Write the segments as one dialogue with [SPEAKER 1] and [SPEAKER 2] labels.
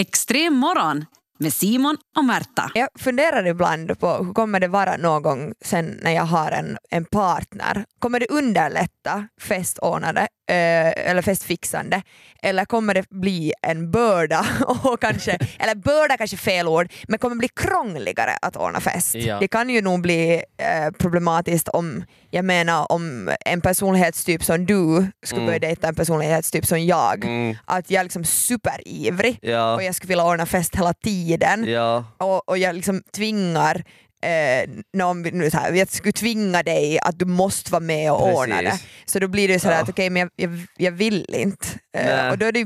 [SPEAKER 1] Extrem morgon med Simon och Märta.
[SPEAKER 2] Jag funderar ibland på hur kommer det vara någon gång sen när jag har en, en partner? Kommer det underlätta festordnare? Eh, eller festfixande eller kommer det bli en börda och kanske, eller börda kanske fel ord, men kommer det bli krångligare att ordna fest?
[SPEAKER 3] Ja.
[SPEAKER 2] Det kan ju nog bli eh, problematiskt om, jag menar om en personlighetstyp som du skulle
[SPEAKER 3] Mm.
[SPEAKER 2] börja dejta en personlighetstyp som jag,
[SPEAKER 3] Mm.
[SPEAKER 2] att jag är liksom superivrig
[SPEAKER 3] Ja.
[SPEAKER 2] och jag skulle vilja ordna fest hela tiden
[SPEAKER 3] Ja.
[SPEAKER 2] och, och jag liksom tvingar Eh, någon, nu så här, jag skulle tvinga dig att du måste vara med och ordna det.
[SPEAKER 3] Precis.
[SPEAKER 2] Så då blir det sådär
[SPEAKER 3] Ja.
[SPEAKER 2] att okej men jag, jag, jag vill inte.
[SPEAKER 3] Nej.
[SPEAKER 2] och då, det,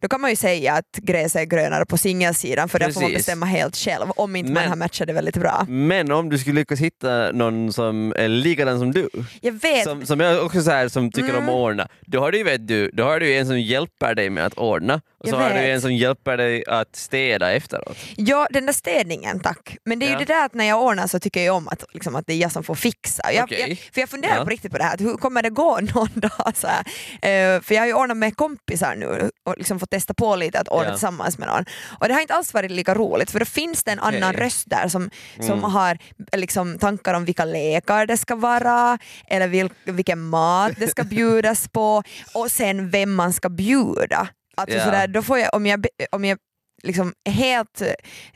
[SPEAKER 2] då kan man ju säga att gräset är grönare på singelsidan för där får man
[SPEAKER 3] Precis.
[SPEAKER 2] bestämma helt själv om inte man
[SPEAKER 3] Men-
[SPEAKER 2] har matchat det väldigt bra.
[SPEAKER 3] Men om du skulle lyckas hitta någon som är likadan som du,
[SPEAKER 2] Jag vet,
[SPEAKER 3] som, som jag också så här, som tycker om
[SPEAKER 2] Mm.
[SPEAKER 3] att ordna, då har du vet du, då har du en som hjälper dig med att ordna och så
[SPEAKER 2] Jag
[SPEAKER 3] har du
[SPEAKER 2] vet.
[SPEAKER 3] en som hjälper dig att städa efteråt.
[SPEAKER 2] ja den där städningen tack. Men det är
[SPEAKER 3] Ja.
[SPEAKER 2] ju det där att när jag ordnar så tycker jag om att, liksom, att det är jag som får fixa. Jag,
[SPEAKER 3] Okej.
[SPEAKER 2] jag, för jag funderar
[SPEAKER 3] Ja.
[SPEAKER 2] på riktigt på det här, hur kommer det gå någon dag? Så här? Eh, för jag har ju ordnat med kompisar nu och liksom fått testa på lite att ordna
[SPEAKER 3] Ja.
[SPEAKER 2] tillsammans med någon. Och det har inte alls varit lika roligt för då finns det en annan
[SPEAKER 3] Okej.
[SPEAKER 2] röst där som, som
[SPEAKER 3] Mm.
[SPEAKER 2] har liksom, tankar om vilka lekar det ska vara eller vil, vilken mat det ska bjudas på och sen vem man ska bjuda. Alltså
[SPEAKER 3] Ja.
[SPEAKER 2] sådär, då får jag, om jag, om jag liksom är helt,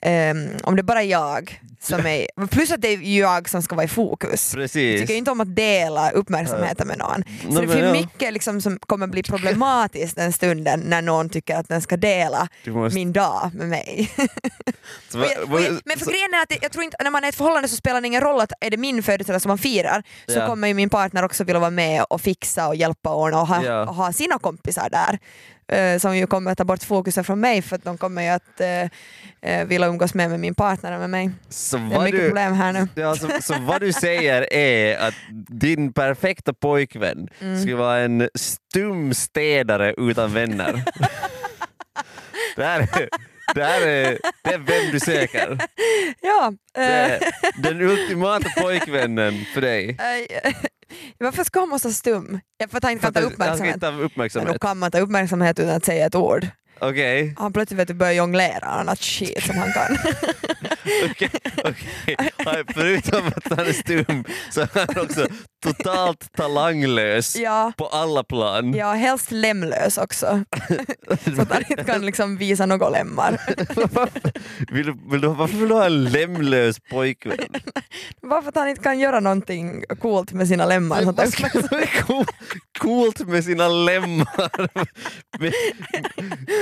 [SPEAKER 2] ehm, om det är bara jag som är, plus att det är jag som ska vara i fokus. Jag
[SPEAKER 3] Precis.
[SPEAKER 2] tycker inte om att dela uppmärksamheten med någon. Så
[SPEAKER 3] Nej,
[SPEAKER 2] det finns
[SPEAKER 3] ja.
[SPEAKER 2] mycket liksom som kommer bli problematiskt den stunden när någon tycker att den ska dela
[SPEAKER 3] måste,
[SPEAKER 2] min dag med mig.
[SPEAKER 3] så,
[SPEAKER 2] jag, och jag, men för
[SPEAKER 3] så-
[SPEAKER 2] grejen är att jag tror inte, när man är i ett förhållande så spelar det ingen roll att är det min födelsedag som man firar så
[SPEAKER 3] Ja.
[SPEAKER 2] kommer ju min partner också vilja vara med och fixa och hjälpa och ordna och ha,
[SPEAKER 3] Ja.
[SPEAKER 2] och ha sina kompisar där. Eh, som ju kommer att ta bort fokusen från mig för att de kommer ju att uh, vilja umgås med, med min partner än med mig.
[SPEAKER 3] så
[SPEAKER 2] Det är mycket
[SPEAKER 3] du,
[SPEAKER 2] problem här nu.
[SPEAKER 3] Ja, så, så vad du säger är att din perfekta pojkvän
[SPEAKER 2] Mm.
[SPEAKER 3] skulle vara en stum städare utan vänner. det, här är, det, här är, det är vem du söker.
[SPEAKER 2] Ja, eh,
[SPEAKER 3] den ultimata pojkvännen för dig.
[SPEAKER 2] eh, varför ska man vara stum? Ja, för att han inte kan ta
[SPEAKER 3] Han ska
[SPEAKER 2] uppmärksamhet. Men då
[SPEAKER 3] uppmärksamhet.
[SPEAKER 2] kan man ta uppmärksamhet utan att säga ett ord.
[SPEAKER 3] Okej,
[SPEAKER 2] Han plötsligt vet du, börjar jonglera annat shit som han kan.
[SPEAKER 3] okej. Ja, Förutom att han är stum så är han också totalt talanglös
[SPEAKER 2] ja,
[SPEAKER 3] på alla plan.
[SPEAKER 2] ja, helst lemlös också. Så att han inte kan liksom visa några lemmar.
[SPEAKER 3] vill du, vill du, varför vill du ha en lemlös pojkvän?
[SPEAKER 2] Varför att han inte kan göra någonting coolt med sina lemmar. Sånt där.
[SPEAKER 3] Coolt med sina lemmar. Men,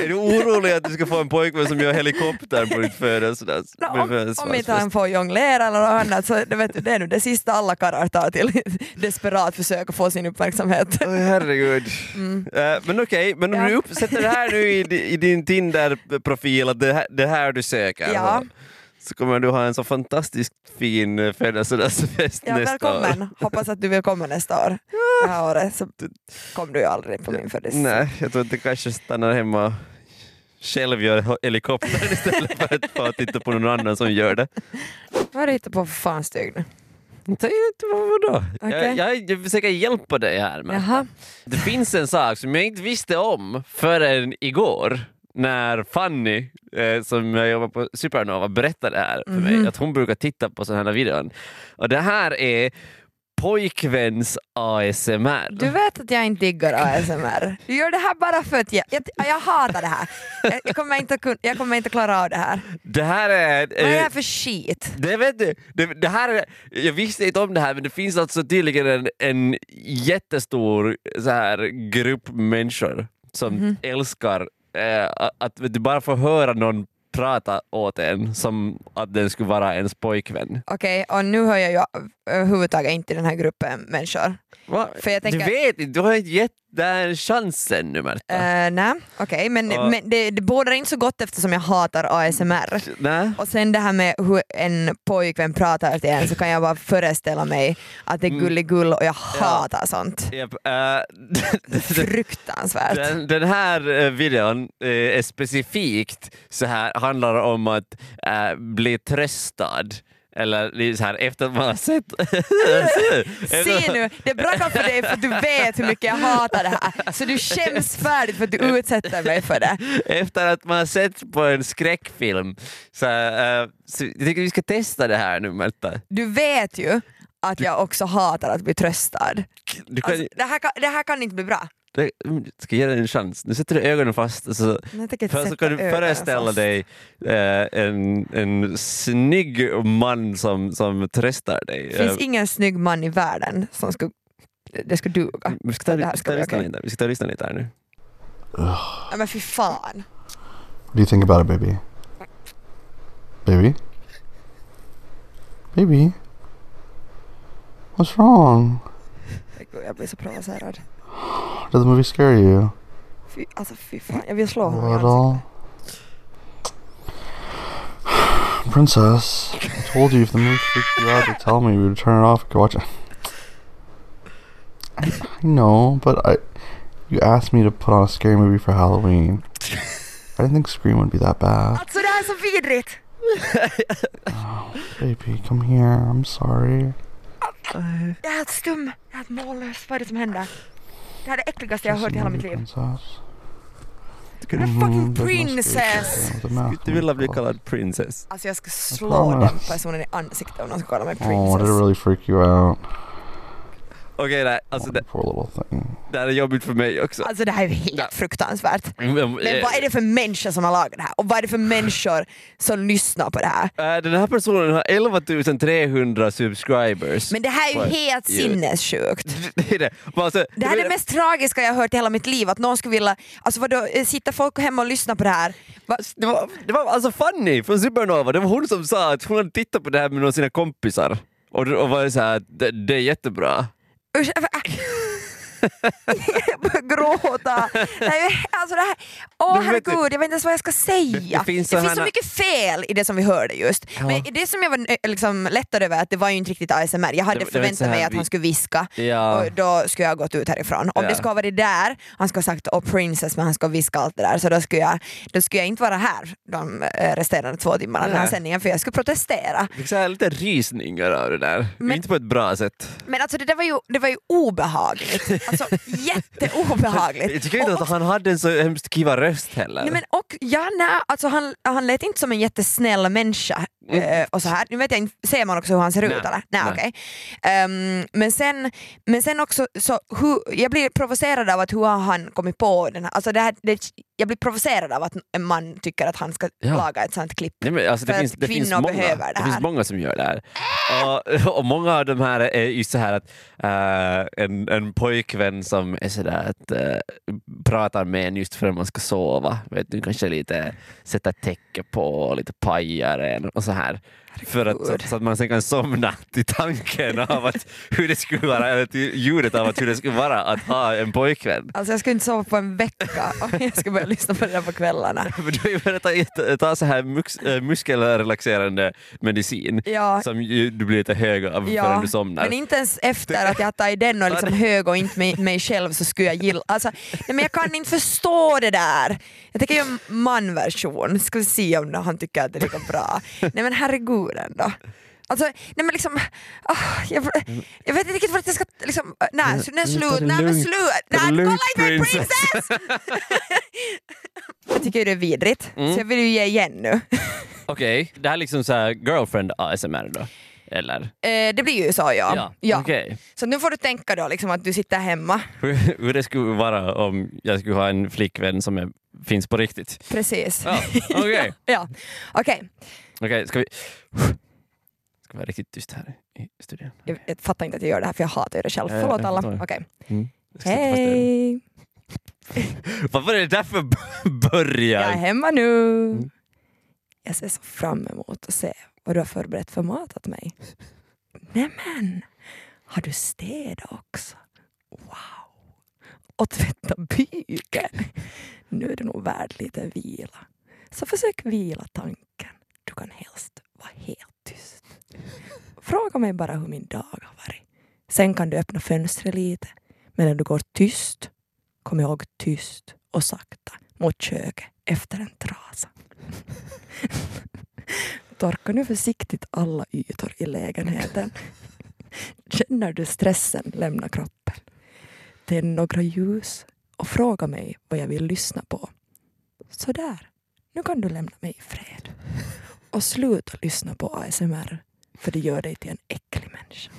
[SPEAKER 3] är du orolig att du ska få en pojkvän som gör helikopter på ditt födelsedag?
[SPEAKER 2] Om, om inte han får jonglera eller något annat så det, vet du, det är nu det sista alla karlar tar till desperat försök att få sin uppmärksamhet.
[SPEAKER 3] Åh, herregud.
[SPEAKER 2] Mm.
[SPEAKER 3] Eh, men okej, men om
[SPEAKER 2] Ja.
[SPEAKER 3] du uppsätter det här nu i, i din Tinder-profil, att det här, det här du söker,
[SPEAKER 2] Ja.
[SPEAKER 3] så kommer du ha en så fantastiskt fin födelsedagsfest
[SPEAKER 2] Ja,
[SPEAKER 3] nästa år.
[SPEAKER 2] välkommen, hoppas att du vill komma nästa år. Det här året så kom du ju aldrig på min födelsedag.
[SPEAKER 3] Nej, jag tror att du kanske stannar hemma och själv gör helikoptern istället för att, titta på någon annan som gör det.
[SPEAKER 2] Vad har du hittat på för fan nu?
[SPEAKER 3] Vad- Vadå?
[SPEAKER 2] Okej.
[SPEAKER 3] Jag, jag, försöker hjälpa dig här. Men
[SPEAKER 2] Jaha.
[SPEAKER 3] det finns en sak som jag inte visste om förrän igår när Fanny, eh, som jag jobbar på Supernova, berättade det här för mig.
[SPEAKER 2] Mhm.
[SPEAKER 3] Att hon brukar titta på sådana här videon. Och det här är pojkväns ASMR.
[SPEAKER 2] Du vet att jag inte diggar ASMR. Du gör det här bara för att jag, jag, jag hatar det här. Jag, jag, kommer inte kun, jag kommer inte klara av det här.
[SPEAKER 3] Det här är...
[SPEAKER 2] Vad är det
[SPEAKER 3] eh,
[SPEAKER 2] här för skit?
[SPEAKER 3] Det vet du, det, det här, är- jag visste inte om det här men det finns alltså tydligen en, en jättestor så här, grupp människor som
[SPEAKER 2] Mhm.
[SPEAKER 3] älskar eh, att, du, bara få höra någon prata åt en som att den skulle vara ens pojkvän.
[SPEAKER 2] Okej, och nu hör jag ju överhuvudtaget inte den här gruppen människor.
[SPEAKER 3] Va?
[SPEAKER 2] För jag tänker-
[SPEAKER 3] Du vet inte, du har inte gett den chansen nu Märta.
[SPEAKER 2] Uh, Nej, okej, men,
[SPEAKER 3] Ja.
[SPEAKER 2] men det, det bådar inte så gott eftersom jag hatar ASMR.
[SPEAKER 3] Nej.
[SPEAKER 2] Och sen det här med hur en pojkvän pratar till en så kan jag bara föreställa mig att det är
[SPEAKER 3] Mm.
[SPEAKER 2] gulligull och jag hatar sånt.
[SPEAKER 3] Japp, eh,
[SPEAKER 2] Fruktansvärt.
[SPEAKER 3] Den, den här eh, videon är specifikt så här, handlar om att bli tröstad Eller det är så här efter att man har sett...
[SPEAKER 2] Se nu, det är bra för dig för att du vet hur mycket jag hatar det här. Så du skäms färdigt för att du utsätter mig för det.
[SPEAKER 3] efter att man har sett på en skräckfilm. Så, äh, så jag tycker vi ska testa det här nu Märta.
[SPEAKER 2] Du vet ju att jag också hatar att bli tröstad.
[SPEAKER 3] Kan,
[SPEAKER 2] Alltså, det, här kan, det här kan inte bli bra.
[SPEAKER 3] Det, ska ge dig en chans. Nu sätter du ögonen fast och så,
[SPEAKER 2] Jag tänker inte
[SPEAKER 3] för, så kan du föreställa dig eh, en, en snygg man som, som tröstar dig.
[SPEAKER 2] Det finns
[SPEAKER 3] Eh,
[SPEAKER 2] ingen snygg man i världen som skulle, det skulle duga.
[SPEAKER 3] vi ska ta,
[SPEAKER 2] det här
[SPEAKER 3] vi
[SPEAKER 2] ska
[SPEAKER 3] ska lite. Vi ska ta och lyssna lite här nu.
[SPEAKER 2] Ja, men fy fan.
[SPEAKER 4] What do you think about it, baby? Baby? Baby? What's wrong?
[SPEAKER 2] Jag blir så provocerad.
[SPEAKER 4] Did the movie scare you?
[SPEAKER 2] Fy, alltså fy fan, jag vill slå honom i
[SPEAKER 4] Little.
[SPEAKER 2] ansiktet.
[SPEAKER 4] Princess, I told you if the movie freaked you out to tell me, we would turn it off and go watch it. I, I know, but I, you asked me to put on a scary movie for Halloween. I didn't think Scream would be that bad.
[SPEAKER 2] Alltså det här är så vidrigt!
[SPEAKER 4] Oh, baby, come here. I'm sorry.
[SPEAKER 2] Jag är helt stum, jag är helt mållös. Vad är det som händer? Det här är det äckligaste jag har hört i hela mitt liv.
[SPEAKER 4] Princess.
[SPEAKER 2] Den här fucking princess!
[SPEAKER 4] mask
[SPEAKER 3] Du vill
[SPEAKER 4] on.
[SPEAKER 3] bli kallad princess.
[SPEAKER 2] Alltså jag ska slå den personen i ansiktet om någon ska kalla mig
[SPEAKER 4] Oh, did it
[SPEAKER 2] princess.
[SPEAKER 4] really freak you out?
[SPEAKER 3] Okej, nej, alltså det, det här är jobbigt för mig också.
[SPEAKER 2] Alltså det här är helt fruktansvärt.
[SPEAKER 3] Men,
[SPEAKER 2] Men vad är det för människa som har lagat det här? Och vad är det för människor som lyssnar på det här?
[SPEAKER 3] Äh, Den här personen har 11 300 subscribers.
[SPEAKER 2] Men det här är ju helt sinnessjukt.
[SPEAKER 3] Det är det. Alltså,
[SPEAKER 2] Det här är det mest tragiska jag har hört i hela mitt liv, att någon skulle vilja, alltså vadå, eh, sitter folk hemma och lyssnar på det här? Va?
[SPEAKER 3] det var, det var alltså Fanny från Supernova, det var hon som sa att hon hade tittat på det här med några av sina kompisar och, och var så här, det, det är jättebra.
[SPEAKER 2] Dus, jag börjar gråta. Nej, alltså det här, åh herregud, jag vet inte ens vad jag ska säga.
[SPEAKER 3] Det- det finns
[SPEAKER 2] så
[SPEAKER 3] sådana-
[SPEAKER 2] mycket fel i det som vi hörde just.
[SPEAKER 3] Ja.
[SPEAKER 2] Men det som jag var eh, liksom, lättad över att det var ju inte riktigt ASMR. Jag hade
[SPEAKER 3] Det- det så
[SPEAKER 2] förväntat mig att
[SPEAKER 3] vi-
[SPEAKER 2] han skulle viska
[SPEAKER 3] Ja.
[SPEAKER 2] och då skulle jag gått ut härifrån. Om
[SPEAKER 3] Ja.
[SPEAKER 2] det skulle ha varit där, han skulle ha sagt oh princess men han skulle ha viskat allt det där så då skulle jag, då skulle jag inte vara här de eh, resterande två timmarna den här sändningen för jag skulle protestera.
[SPEAKER 3] Så här lite rysningar av det där.
[SPEAKER 2] Men-
[SPEAKER 3] Inte på ett bra sätt.
[SPEAKER 2] Men alltså det där var ju, det var ju obehagligt. Alltså jätteobehagligt.
[SPEAKER 3] Jag tycker inte
[SPEAKER 2] Och
[SPEAKER 3] att han hade en så hemskt kiva röst heller.
[SPEAKER 2] Nej, men och, ja, nej, alltså han, han lät inte som en jättesnäll människa. eh, och så här. Nu vet jag inte, ser man också hur han ser
[SPEAKER 3] Mm. Nej,
[SPEAKER 2] ut eller? Nej,
[SPEAKER 3] nej.
[SPEAKER 2] okej. Ehm, men, sen, men sen också, så, hur, jag blir provocerad av att hur har han kommit på den här, alltså det här det, jag blir provocerad av att en man tycker att han ska
[SPEAKER 3] Ja.
[SPEAKER 2] laga ett sånt klipp.
[SPEAKER 3] Nej, alltså det
[SPEAKER 2] För
[SPEAKER 3] finns,
[SPEAKER 2] att
[SPEAKER 3] det
[SPEAKER 2] kvinnor
[SPEAKER 3] många,
[SPEAKER 2] behöver det
[SPEAKER 3] det finns
[SPEAKER 2] här.
[SPEAKER 3] många som gör det här. Och, och många av de här är just så här att eh, en, en pojkvän som är sådär att eh, pratar med en just förrän man ska sova. Vet du, kanske lite sätta täcke på, lite pajar en och så här. För att, så, att man sen kan somna till tanken av att hur det skulle vara, eller till ljudet av att hur det skulle vara att ha en pojkvän.
[SPEAKER 2] Alltså jag skulle inte sova på en vecka om jag skulle börja lyssna på det där på kvällarna.
[SPEAKER 3] Men du har ju börjat ta, ta så här mux, äh, muskelrelaxerande medicin
[SPEAKER 2] Ja,
[SPEAKER 3] som ju, du blir lite hög av
[SPEAKER 2] Ja,
[SPEAKER 3] förrän du somnar.
[SPEAKER 2] Men inte ens efter att jag har tagit den och liksom hög och inte mig, mig själv så skulle jag gilla... Alltså, nej, men jag kan inte förstå det där. Jag tänker göra en manversion, ska vi se om han tycker att det är lika bra. Nej men herregud ändå. Alltså, nej men liksom, ah, jag, jag vet inte riktigt vart jag ska... Liksom, nej, så, nej, slut, nej men slut! Nej, kolla inte på
[SPEAKER 3] princess.
[SPEAKER 2] princess! jag tycker ju det är vidrigt,
[SPEAKER 3] Mm.
[SPEAKER 2] så jag vill ju ge igen nu.
[SPEAKER 3] Okej, det här är liksom så här girlfriend ASMR då? Eller?
[SPEAKER 2] Eh, det blir ju så ja. ja.
[SPEAKER 3] Okej.
[SPEAKER 2] Så nu får du tänka då liksom att du sitter hemma
[SPEAKER 3] Hur, hur det skulle vara om jag skulle ha en flickvän som är, finns på riktigt?
[SPEAKER 2] Precis.
[SPEAKER 3] Ja, Okej,
[SPEAKER 2] Ja, okej.
[SPEAKER 3] Okej, ska vi... Ska vara riktigt tyst här i studion?
[SPEAKER 2] Jag, jag fattar inte att jag gör det här för jag hatar det själv.
[SPEAKER 3] Ja,
[SPEAKER 2] Förlåt alla. Okej.
[SPEAKER 3] Mm.
[SPEAKER 2] Hej!
[SPEAKER 3] Varför är det därför börjar?
[SPEAKER 2] Jag är hemma nu.
[SPEAKER 3] Mm.
[SPEAKER 2] Jag ser så fram emot att se vad du har förberett för mat åt mig. Nämen, har du städat också? Wow! Och tvätta byken. Nu är det nog värd lite vila. Så försök vila tanken. Du kan helst vara helt tyst. Fråga mig bara hur min dag har varit. Sen kan du öppna fönstret lite. Men när du går tyst, kom ihåg tyst och sakta mot köket efter en trasa. Torka nu försiktigt alla ytor i lägenheten. Känner du stressen lämna kroppen? Tänd några ljus och fråga mig vad jag vill lyssna på. Sådär, nu kan du lämna mig i fred. Och sluta lyssna på ASMR, för det gör dig till en äcklig människa.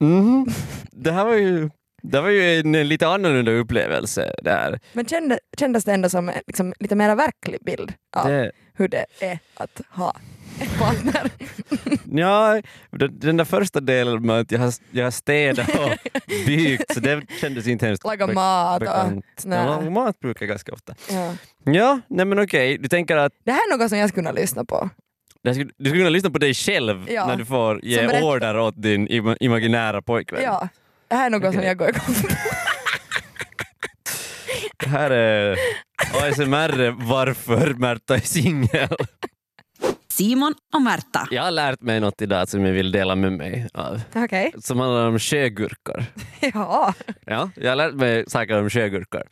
[SPEAKER 3] Mhm. Det här var ju, det var ju en lite annorlunda upplevelse. Där.
[SPEAKER 2] Men kände, kändes det ändå som en liksom, lite mer verklig bild av
[SPEAKER 3] Det,
[SPEAKER 2] hur det är att ha partner?
[SPEAKER 3] ja, den, där första delen med att jag har, jag har städat och byggt, så det kändes inte hemskt
[SPEAKER 2] Laga mat och...
[SPEAKER 3] laga mat brukar jag ganska ofta.
[SPEAKER 2] Ja.
[SPEAKER 3] Ja, nej men okej, du tänker att
[SPEAKER 2] Det här är något som jag skulle kunna lyssna på.
[SPEAKER 3] du skulle, du skulle kunna lyssna på dig själv
[SPEAKER 2] Ja.
[SPEAKER 3] när du får
[SPEAKER 2] Som
[SPEAKER 3] ge
[SPEAKER 2] berättar-
[SPEAKER 3] order åt din im- imaginära pojkvän.
[SPEAKER 2] Ja, det här är något som
[SPEAKER 3] Okej.
[SPEAKER 2] jag går igång på.
[SPEAKER 3] Det här är ASMR varför Märta är singel.
[SPEAKER 1] Simon och Märta.
[SPEAKER 3] Jag har lärt mig något idag som jag vill dela med mig av.
[SPEAKER 2] Okej.
[SPEAKER 3] Som handlar om sjögurkor.
[SPEAKER 2] Ja.
[SPEAKER 3] Ja, jag har lärt mig saker om sjögurkor.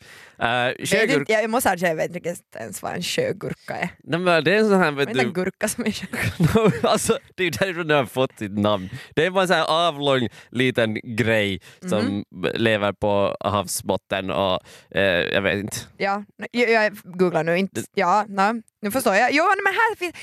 [SPEAKER 3] Uh,
[SPEAKER 2] Vet
[SPEAKER 3] sjögurk...
[SPEAKER 2] inte, jag måste säga att jag vet inte ens vad en sjögurka är.
[SPEAKER 3] Nej, men det är en sån här,
[SPEAKER 2] Jag
[SPEAKER 3] vet du,
[SPEAKER 2] en gurka som är sjögurka.
[SPEAKER 3] alltså, det är därifrån den har fått sitt namn. Det är bara en sån här avlång liten grej som lever på havsbotten och eh, jag vet inte.
[SPEAKER 2] Ja, jag, jag googlar nu inte. Ja, nej, nu förstår jag. Jo, men här finns,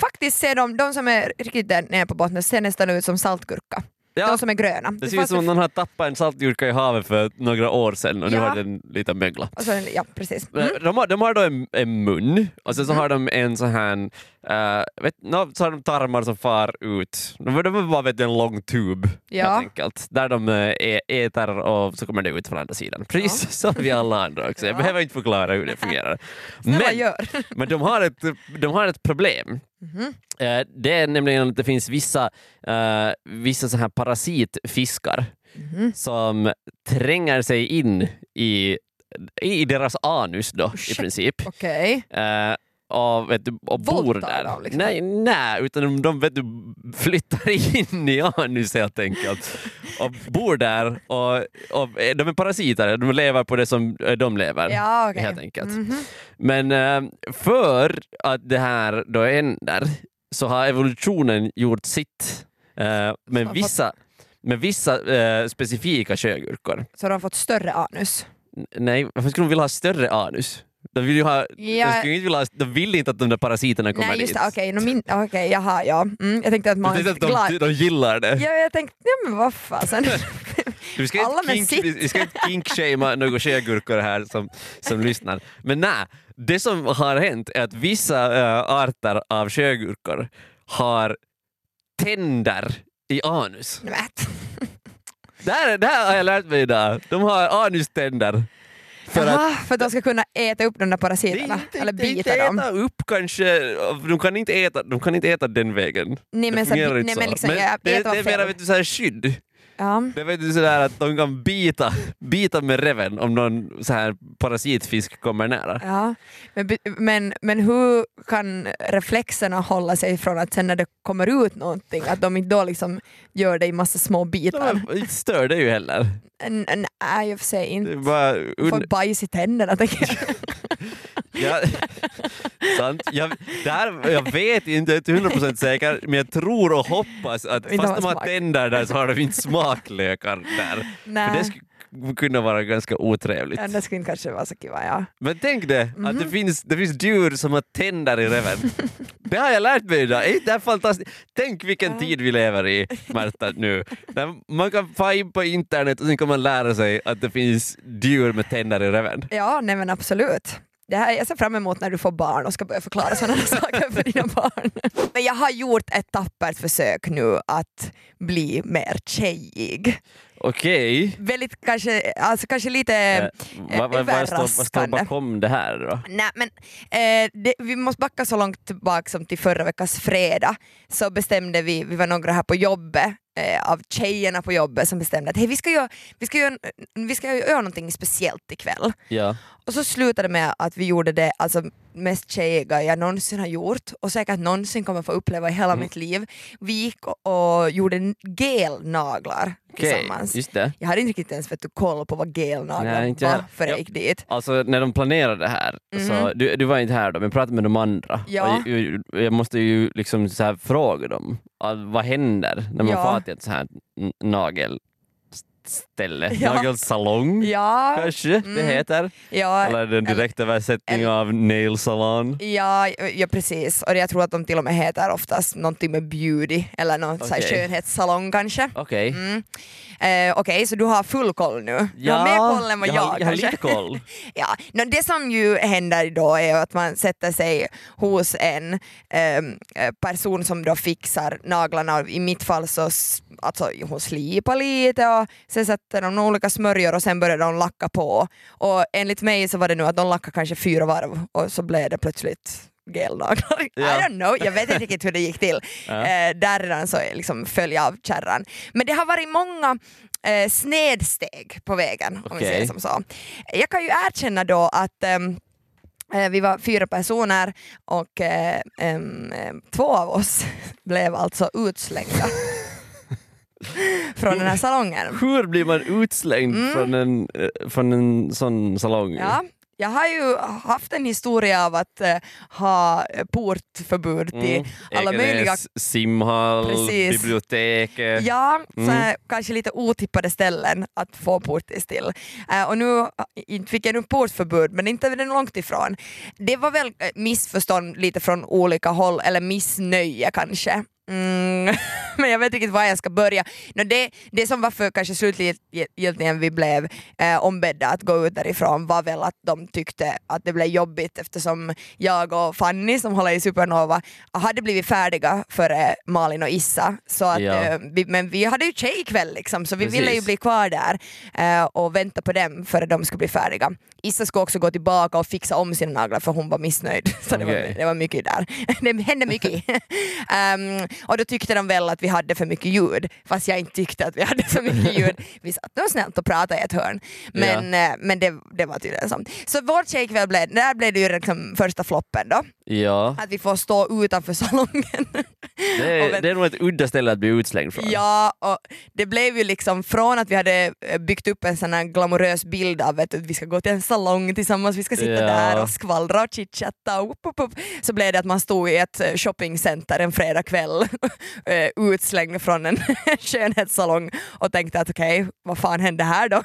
[SPEAKER 2] faktiskt ser de, de som är riktigt där nere på botten ser nästan ut som saltgurka.
[SPEAKER 3] Ja,
[SPEAKER 2] De som är gröna.
[SPEAKER 3] det ser ut som om någon har tappat en saltgurka i havet för några år sedan och nu
[SPEAKER 2] Ja.
[SPEAKER 3] har den lite mögla.
[SPEAKER 2] så, ja, precis. Mm.
[SPEAKER 3] De, har, de har då en, en mun och sen så har de en sån här, eh, vet, no, så har de tarmar som far ut. De, de har bara vet, en lång tub
[SPEAKER 2] Ja.
[SPEAKER 3] helt enkelt. Där de eh, ä- äter och så kommer det ut från andra sidan. Precis som vi alla andra också. Jag
[SPEAKER 2] Ja.
[SPEAKER 3] behöver inte förklara hur det fungerar. Men,
[SPEAKER 2] gör.
[SPEAKER 3] men de, har ett, de har ett problem. Eh, Det är nämligen att det finns vissa, eh, vissa så här parasitfiskar
[SPEAKER 2] Mhm.
[SPEAKER 3] som tränger sig in i, i deras anus då, i
[SPEAKER 2] Ursäkta.
[SPEAKER 3] princip.
[SPEAKER 2] Okej.
[SPEAKER 3] Eh, och, vet du, och bor där.
[SPEAKER 2] dem, liksom?
[SPEAKER 3] Nej, nej, utan de, de vet du, flyttar in i anus helt enkelt. Och bor där och, och eh, de är parasiter, de lever på det som eh, de lever.
[SPEAKER 2] Ja, okej.
[SPEAKER 3] Helt enkelt.
[SPEAKER 2] Mhm.
[SPEAKER 3] Men eh, för att det här då händer så har evolutionen gjort sitt
[SPEAKER 2] fått-
[SPEAKER 3] vissa, med vissa specifika sjögurkor.
[SPEAKER 2] Så de har fått större anus.
[SPEAKER 3] Nej, varför skulle de vilja ha större anus? De vill ju ha, de,
[SPEAKER 2] Ja.
[SPEAKER 3] skulle inte vilja de vill inte att de där parasiterna kommer
[SPEAKER 2] Nej just
[SPEAKER 3] dit.
[SPEAKER 2] okej, no, min, okej, jaha, ja. Mm, jag tänkte att man
[SPEAKER 3] tänkte att de, de gillar det.
[SPEAKER 2] Ja, jag tänkte, ja men vad fasen.
[SPEAKER 3] Vi ska
[SPEAKER 2] Alla
[SPEAKER 3] inte kink, vi ska inte kinkshamea några sjögurkor här som, som lyssnar. Men nej, det som har hänt är att vissa äh, arter av sjögurkor har tänder i anus. Det här, det här har jag lärt mig idag. De har anuständer. För att
[SPEAKER 2] Jaha, för att de ska kunna äta upp de där parasiterna,
[SPEAKER 3] inte,
[SPEAKER 2] eller
[SPEAKER 3] är inte
[SPEAKER 2] bita dem.
[SPEAKER 3] äta upp kanske, de kan inte äta, de kan inte äta den vägen.
[SPEAKER 2] Nej men,
[SPEAKER 3] det
[SPEAKER 2] så, nej, men liksom,
[SPEAKER 3] Men
[SPEAKER 2] jag,
[SPEAKER 3] det,
[SPEAKER 2] äta
[SPEAKER 3] det är mer vet du, så här skydd.
[SPEAKER 2] Ja.
[SPEAKER 3] Det vet du sådär att de kan bita, bita med reven om någon så här parasitfisk kommer nära.
[SPEAKER 2] Ja. Men, men, men hur kan reflexerna hålla sig från att sen när det kommer ut någonting, att de inte då liksom gör det i massa små bitar?
[SPEAKER 3] De stör det ju heller.
[SPEAKER 2] Nej, i och för sig inte.
[SPEAKER 3] bara
[SPEAKER 2] Får bajs i tänderna tänker jag.
[SPEAKER 3] ja, sant. Jag, där, jag vet inte, jag är inte 100% säker, men jag tror och hoppas att fast de har tänder där så har de inte smaklökar där. För det
[SPEAKER 2] Nej,
[SPEAKER 3] skulle kunna vara ganska otrevligt.
[SPEAKER 2] ja, det skulle kanske vara så kiva. Ja.
[SPEAKER 3] Men tänk det, att
[SPEAKER 2] Mhm.
[SPEAKER 3] det finns, det finns djur som har tänder i reven. Det har jag lärt mig idag. Är det här fantastiskt? Tänk vilken tid vi lever i, Märta, nu. Man kan få in på internet och sen kan man lära sig att det finns djur med tänder i reven.
[SPEAKER 2] Ja, nej men absolut. Det här, jag ser fram emot när du får barn och ska börja förklara sådana här saker för dina barn. Men jag har gjort ett tappert försök nu att bli mer tjejig.
[SPEAKER 3] Okej.
[SPEAKER 2] Väldigt kanske, alltså kanske lite...
[SPEAKER 3] Eh, vad, vad, vad, står,
[SPEAKER 2] överraskande.
[SPEAKER 3] bakom det här då?
[SPEAKER 2] Nej, men, eh, det, vi måste backa så långt tillbaka som till förra veckans fredag så bestämde vi, vi var några här på jobbet eh, av tjejerna på jobbet som bestämde att hey, vi, ska göra, vi, ska göra, vi ska göra någonting speciellt ikväll.
[SPEAKER 3] Ja.
[SPEAKER 2] Och så slutade det med att vi gjorde det alltså, mest tjejiga jag någonsin har gjort och säkert någonsin kommer få uppleva i hela
[SPEAKER 3] Mm.
[SPEAKER 2] mitt liv. Vi gick och, och gjorde gelnaglar
[SPEAKER 3] Okej,
[SPEAKER 2] tillsammans.
[SPEAKER 3] just det.
[SPEAKER 2] Jag hade inte riktigt ens vet du, koll på vad gelnaglar
[SPEAKER 3] Nej, inte
[SPEAKER 2] var
[SPEAKER 3] jag.
[SPEAKER 2] förrän
[SPEAKER 3] Ja.
[SPEAKER 2] jag gick dit.
[SPEAKER 3] Alltså när de planerade det här, så,
[SPEAKER 2] Mhm.
[SPEAKER 3] du, du var inte här då, men pratade med de andra.
[SPEAKER 2] Ja.
[SPEAKER 3] Jag, jag måste ju liksom så här fråga dem, vad händer när man
[SPEAKER 2] Ja.
[SPEAKER 3] far till ett så här n- nagelställe?
[SPEAKER 2] Ja.
[SPEAKER 3] Nagelsalong
[SPEAKER 2] Ja,
[SPEAKER 3] kanske det
[SPEAKER 2] Mm.
[SPEAKER 3] heter?
[SPEAKER 2] ja,
[SPEAKER 3] Eller är det en direkt översättning
[SPEAKER 2] eller-
[SPEAKER 3] av nail salon?
[SPEAKER 2] Ja, ja precis. Och jag tror att de till och med heter oftast någonting med beauty eller någon här
[SPEAKER 3] Okej.
[SPEAKER 2] skönhetssalong kanske.
[SPEAKER 3] Okej.
[SPEAKER 2] Mm. Eh, Okej, så du har full koll nu? du har mer koll än vad jag,
[SPEAKER 3] jag, har, jag har lite koll.
[SPEAKER 2] Ja, nå, det som ju händer då är att man sätter sig hos en ehm, eh, person som då fixar naglarna. I mitt fall så alltså, hon slipar lite och sen sätter de olika smörjor och sen börjar de lacka på. Och enligt mig så var det nu att de lackade kanske fyra varv och så blev det plötsligt gelnaglar.
[SPEAKER 3] Ja.
[SPEAKER 2] I don't know, jag vet inte riktigt hur det gick till.
[SPEAKER 3] Ja.
[SPEAKER 2] Eh, där redan så liksom föll jag av kärran. Men det har varit många eh, snedsteg på vägen om vi säger som så. Jag kan ju erkänna då att ehm, eh, vi var fyra personer och eh, em, em, två av oss blev alltså utslängda från den här salongen.
[SPEAKER 3] Hur blir man utslängd
[SPEAKER 2] Mm.
[SPEAKER 3] från, en, eh, från en sån salong?
[SPEAKER 2] Ja, jag har ju haft en historia av att eh, ha portförbud till
[SPEAKER 3] Mm.
[SPEAKER 2] alla
[SPEAKER 3] Ekenäs
[SPEAKER 2] möjliga
[SPEAKER 3] simhall,
[SPEAKER 2] Precis.
[SPEAKER 3] biblioteket.
[SPEAKER 2] Ja,
[SPEAKER 3] Mm.
[SPEAKER 2] så kanske lite otippade ställen att få portis till. Eh, och nu fick jag nu portförbud men inte det långt ifrån. Det var väl missförstånd lite från olika håll eller missnöje kanske. Mm. men jag vet inte var jag ska börja. Nå, det, det som var för kanske slutgiltigen vi blev eh, ombedda att gå ut därifrån var väl att de tyckte att det blev jobbigt eftersom jag och Fanny som håller i Supernova hade blivit färdiga före Malin och Issa. Så att,
[SPEAKER 3] Ja.
[SPEAKER 2] eh, vi, men vi hade ju tjejkväll liksom så vi
[SPEAKER 3] Precis.
[SPEAKER 2] ville ju bli kvar där eh, och vänta på dem före de skulle bli färdiga. Issa skulle också gå tillbaka och fixa om sina naglar för hon var missnöjd. Så det, var, det var mycket där. det hände mycket. Ehm, och då tyckte de väl att vi hade för mycket ljud fast jag inte tyckte att vi hade så mycket ljud. Vi satt nog snällt och pratade i ett hörn. Men, eh, men det, det var tydligen så. Så vår tjejkväll blev, där blev det ju liksom första floppen då.
[SPEAKER 3] Ja,
[SPEAKER 2] Att vi får stå utanför salongen.
[SPEAKER 3] Det är,
[SPEAKER 2] vet-
[SPEAKER 3] det är nog ett udda ställe att bli utslängd från.
[SPEAKER 2] Ja, och det blev ju liksom från att vi hade eh, byggt upp en sån här glamorös bild av att vi ska gå till en salong tillsammans, vi ska sitta
[SPEAKER 3] Ja.
[SPEAKER 2] där och skvallra och chitchatta upp, upp, upp. så blev det att man stod i ett eh, shoppingcenter en fredagkväll eh, utslängd från en skönhetssalong och tänkte att okej, vad fan hände här då?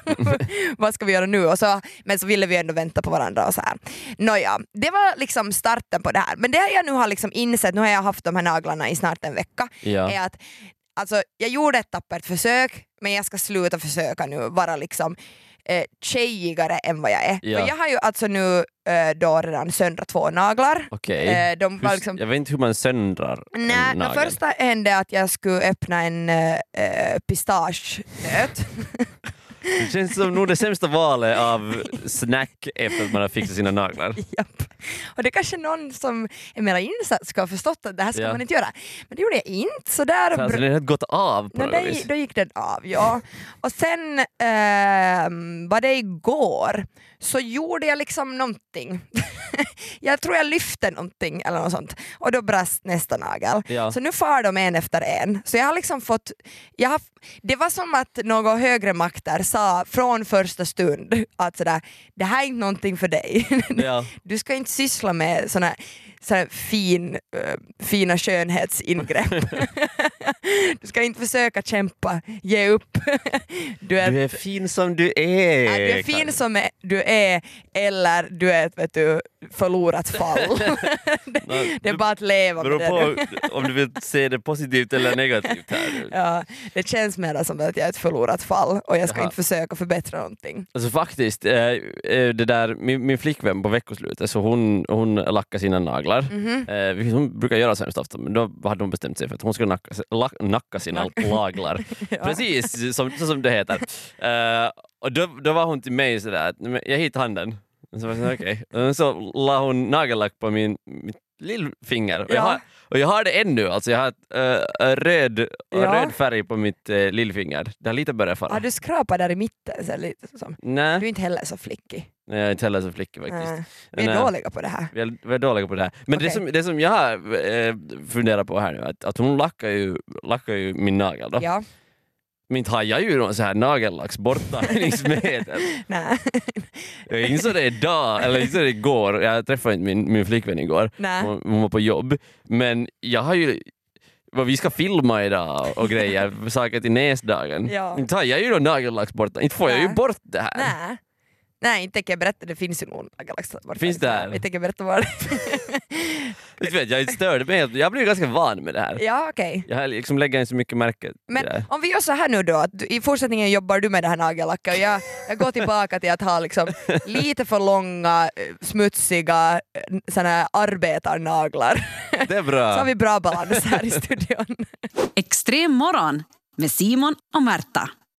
[SPEAKER 2] vad ska vi göra nu? Och så, men så ville vi ändå vänta på varandra och så här. Nåja, det var liksom starten på det här. Men det jag nu har liksom insett, nu har jag haft de här naglarna i snart en vecka,
[SPEAKER 3] Ja.
[SPEAKER 2] är att alltså, jag gjorde ett tappert försök men jag ska sluta försöka nu vara liksom eh, tjejigare än vad jag är.
[SPEAKER 3] Ja.
[SPEAKER 2] För jag har ju alltså nu eh, då redan söndrat två naglar.
[SPEAKER 3] Okej.
[SPEAKER 2] Eh, de var
[SPEAKER 3] Hur-
[SPEAKER 2] liksom,
[SPEAKER 3] Jag vet inte hur man söndrar
[SPEAKER 2] Nej,
[SPEAKER 3] en
[SPEAKER 2] det
[SPEAKER 3] nagel.
[SPEAKER 2] första hände att jag skulle öppna en eh, eh, pistagenöt.
[SPEAKER 3] Det känns som nog det sämsta valet av snack efter att man har fixat sina naglar.
[SPEAKER 2] Japp. Och det är kanske någon som är mer insatt ska ha förstått att det här ska
[SPEAKER 3] Ja.
[SPEAKER 2] man inte göra. Men det gjorde jag inte. Så där
[SPEAKER 3] Så alltså, den har gått av på
[SPEAKER 2] Nå,
[SPEAKER 3] något vis.
[SPEAKER 2] då gick den av, ja. Och sen ehm, var det igår så gjorde jag liksom någonting. jag tror jag lyfte någonting eller något sånt och då brast nästa nagel.
[SPEAKER 3] Ja.
[SPEAKER 2] Så nu far de en efter en. Så jag har liksom fått, jag har, det var som att några högre makter sa från första stund att sådär, det här är inte någonting för dig.
[SPEAKER 3] Ja.
[SPEAKER 2] Du ska inte syssla med såna så här fin, eh, fina skönhetsingrepp. du ska inte försöka kämpa, ge upp. du, är,
[SPEAKER 3] Du är fin som du är.
[SPEAKER 2] ja, du är fin som du är eller du är ett vet du, förlorat fall. det, det är bara att leva med det.
[SPEAKER 3] på om du vill se det positivt eller negativt här.
[SPEAKER 2] Ja, det känns mer som att jag är ett förlorat fall och jag ska
[SPEAKER 3] Jaha.
[SPEAKER 2] inte försöka förbättra någonting.
[SPEAKER 3] Alltså faktiskt, eh, eh, det där, min, min flickvän på veckoslutet, så hon, hon lackar sina naglar. Eh, vilket hon brukar göra så hemskt ofta, men då hade hon bestämt sig för att hon skulle lack, nacka sina naglar.
[SPEAKER 2] Ja.
[SPEAKER 3] Precis som, så som det heter. Eh, och då, då var hon till mig sådär, att, "Men jag hittade handen. Så var jag så. Och Så la hon nagellack på min, mitt lillfinger. Och,
[SPEAKER 2] Ja.
[SPEAKER 3] jag har, och jag har det ännu, alltså jag har ett, äh, röd,
[SPEAKER 2] Ja.
[SPEAKER 3] röd färg på mitt äh, lillfinger. Det har lite börjat falla.
[SPEAKER 2] Har du skrapat där i mitten? Så lite som.
[SPEAKER 3] Nej,
[SPEAKER 2] Du är inte heller så flickig.
[SPEAKER 3] nej, jag är inte heller så flickig faktiskt.
[SPEAKER 2] Nej. Vi är
[SPEAKER 3] Nej.
[SPEAKER 2] dåliga på det här.
[SPEAKER 3] Vi är, vi är dåliga på det här. Men det,
[SPEAKER 2] Okej.
[SPEAKER 3] som, det som jag har eh, funderat på här nu, att, att hon lackar ju, lackar ju min nagel då.
[SPEAKER 2] Ja.
[SPEAKER 3] Men inte har jag ju någon så här nagellacksborttagningsmedel.
[SPEAKER 2] Nej.
[SPEAKER 3] jag insåg det idag, eller insåg det igår, jag träffade inte min, min flickvän igår,
[SPEAKER 2] Nej.
[SPEAKER 3] hon, hon var på jobb. Men jag har ju vad vi ska filma idag och grejer, saker till näsdagen.
[SPEAKER 2] Ja.
[SPEAKER 3] Inte har jag ju någon nagellacksborttagning, inte får jag ju bort det här.
[SPEAKER 2] Nej. Nej, inte tänker jag berätta. Det finns ju nog nagellacksborttagning.
[SPEAKER 3] Finns det här?
[SPEAKER 2] Jag tänker berätta vad det
[SPEAKER 3] vet, jag störde mig helt. Jag blir ganska van med det här.
[SPEAKER 2] Ja, okej.
[SPEAKER 3] Jag har liksom lägger inte så mycket märke till det
[SPEAKER 2] Men
[SPEAKER 3] här.
[SPEAKER 2] om vi gör så här nu då, att i fortsättningen jobbar du med det här nagellacket och jag, jag går tillbaka till att ha liksom lite för långa, eh, smutsiga eh, såna här arbetarnaglar.
[SPEAKER 3] Det är bra.
[SPEAKER 2] Så har vi bra balans här i studion.
[SPEAKER 1] Extrem morgon med Simon och Märta.